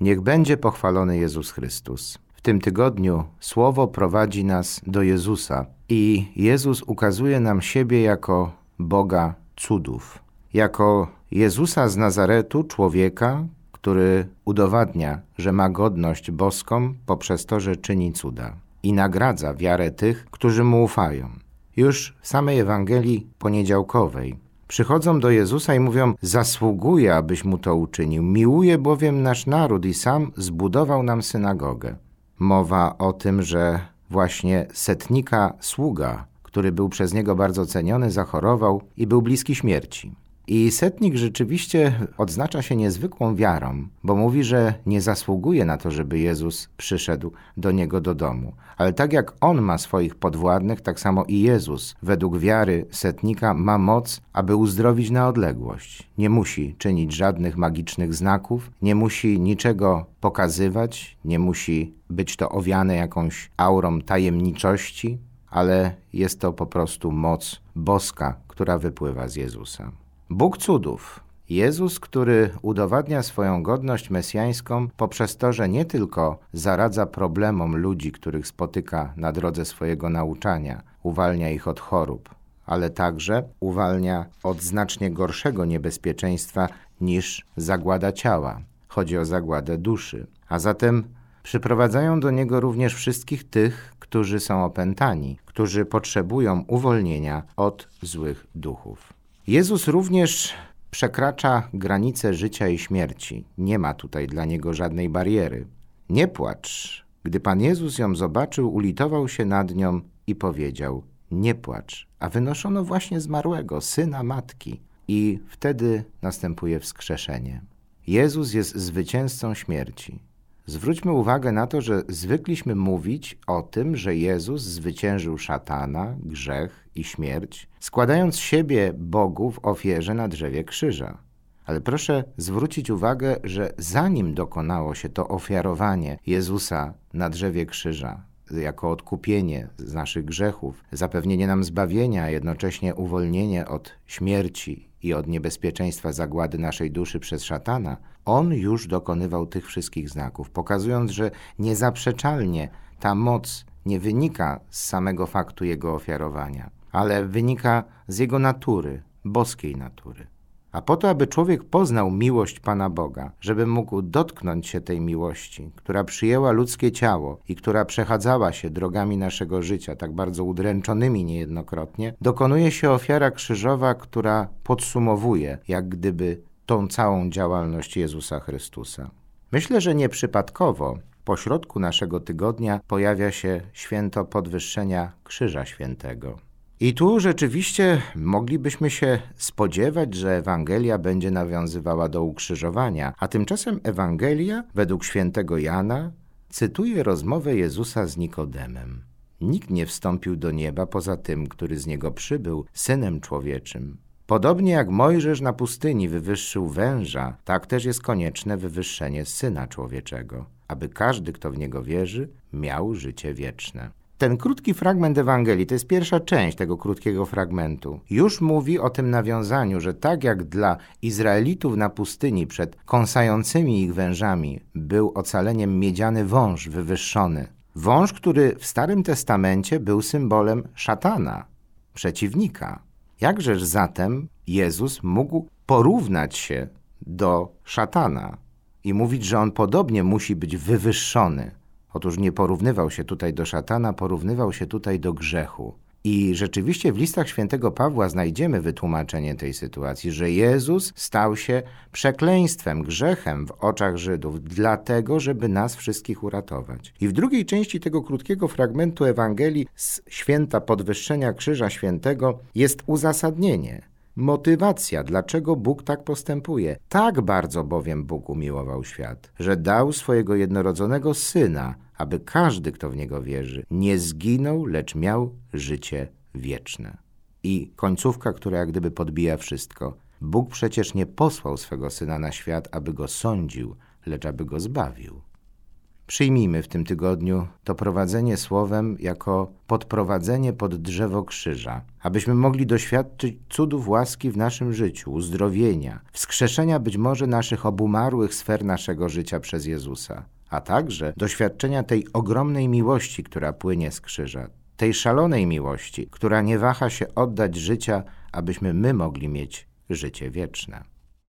Niech będzie pochwalony Jezus Chrystus. W tym tygodniu Słowo prowadzi nas do Jezusa i Jezus ukazuje nam siebie jako Boga cudów, jako Jezusa z Nazaretu, człowieka, który udowadnia, że ma godność boską poprzez to, że czyni cuda i nagradza wiarę tych, którzy mu ufają. Już w samej Ewangelii poniedziałkowej przychodzą do Jezusa i mówią: Zasługuje, abyś mu to uczynił. Miłuje bowiem nasz naród i sam zbudował nam synagogę. Mowa o tym, że właśnie setnika sługa, który był przez niego bardzo ceniony, zachorował i był bliski śmierci. I setnik rzeczywiście odznacza się niezwykłą wiarą, bo mówi, że nie zasługuje na to, żeby Jezus przyszedł do niego do domu. Ale tak jak on ma swoich podwładnych, tak samo i Jezus, według wiary setnika, ma moc, aby uzdrowić na odległość. Nie musi czynić żadnych magicznych znaków, nie musi niczego pokazywać, nie musi być to owiane jakąś aurą tajemniczości, ale jest to po prostu moc boska, która wypływa z Jezusa. Bóg cudów. Jezus, który udowadnia swoją godność mesjańską poprzez to, że nie tylko zaradza problemom ludzi, których spotyka na drodze swojego nauczania, uwalnia ich od chorób, ale także uwalnia od znacznie gorszego niebezpieczeństwa niż zagłada ciała. Chodzi o zagładę duszy. A zatem przyprowadzają do niego również wszystkich tych, którzy są opętani, którzy potrzebują uwolnienia od złych duchów. Jezus również przekracza granice życia i śmierci. Nie ma tutaj dla niego żadnej bariery. Nie płacz. Gdy Pan Jezus ją zobaczył, ulitował się nad nią i powiedział: Nie płacz. A wynoszono właśnie zmarłego, syna matki. I wtedy następuje wskrzeszenie. Jezus jest zwycięzcą śmierci. Zwróćmy uwagę na to, że zwykliśmy mówić o tym, że Jezus zwyciężył szatana, grzech i śmierć, składając siebie Bogu w ofierze na drzewie krzyża. Ale proszę zwrócić uwagę, że zanim dokonało się to ofiarowanie Jezusa na drzewie krzyża, jako odkupienie z naszych grzechów, zapewnienie nam zbawienia, a jednocześnie uwolnienie od śmierci i od niebezpieczeństwa zagłady naszej duszy przez szatana, on już dokonywał tych wszystkich znaków, pokazując, że niezaprzeczalnie ta moc nie wynika z samego faktu jego ofiarowania, ale wynika z jego natury, boskiej natury. A po to, aby człowiek poznał miłość Pana Boga, żeby mógł dotknąć się tej miłości, która przyjęła ludzkie ciało i która przechadzała się drogami naszego życia, tak bardzo udręczonymi niejednokrotnie, dokonuje się ofiara krzyżowa, która podsumowuje, jak gdyby, tą całą działalność Jezusa Chrystusa. Myślę, że nieprzypadkowo pośrodku naszego tygodnia pojawia się święto podwyższenia Krzyża Świętego. I tu rzeczywiście moglibyśmy się spodziewać, że Ewangelia będzie nawiązywała do ukrzyżowania, a tymczasem Ewangelia, według świętego Jana, cytuje rozmowę Jezusa z Nikodemem. Nikt nie wstąpił do nieba poza tym, który z niego przybył, synem człowieczym. Podobnie jak Mojżesz na pustyni wywyższył węża, tak też jest konieczne wywyższenie syna człowieczego, aby każdy, kto w niego wierzy, miał życie wieczne. Ten krótki fragment Ewangelii, to jest pierwsza część tego krótkiego fragmentu, już mówi o tym nawiązaniu, że tak jak dla Izraelitów na pustyni przed kąsającymi ich wężami był ocaleniem miedziany wąż wywyższony, wąż, który w Starym Testamencie był symbolem szatana, przeciwnika. Jakżeż zatem Jezus mógł porównać się do szatana i mówić, że on podobnie musi być wywyższony? Otóż nie porównywał się tutaj do szatana, porównywał się tutaj do grzechu. I rzeczywiście w listach świętego Pawła znajdziemy wytłumaczenie tej sytuacji, że Jezus stał się przekleństwem, grzechem w oczach Żydów, dlatego, żeby nas wszystkich uratować. I w drugiej części tego krótkiego fragmentu Ewangelii z święta podwyższenia Krzyża Świętego jest uzasadnienie motywacja, dlaczego Bóg tak postępuje. Tak bardzo bowiem Bóg umiłował świat, że dał swojego jednorodzonego Syna, aby każdy, kto w Niego wierzy, nie zginął, lecz miał życie wieczne. I końcówka, która jak gdyby podbija wszystko. Bóg przecież nie posłał swego Syna na świat, aby go sądził, lecz aby go zbawił. Przyjmijmy w tym tygodniu to prowadzenie słowem jako podprowadzenie pod drzewo krzyża, abyśmy mogli doświadczyć cudów łaski w naszym życiu, uzdrowienia, wskrzeszenia być może naszych obumarłych sfer naszego życia przez Jezusa, a także doświadczenia tej ogromnej miłości, która płynie z krzyża, tej szalonej miłości, która nie waha się oddać życia, abyśmy my mogli mieć życie wieczne.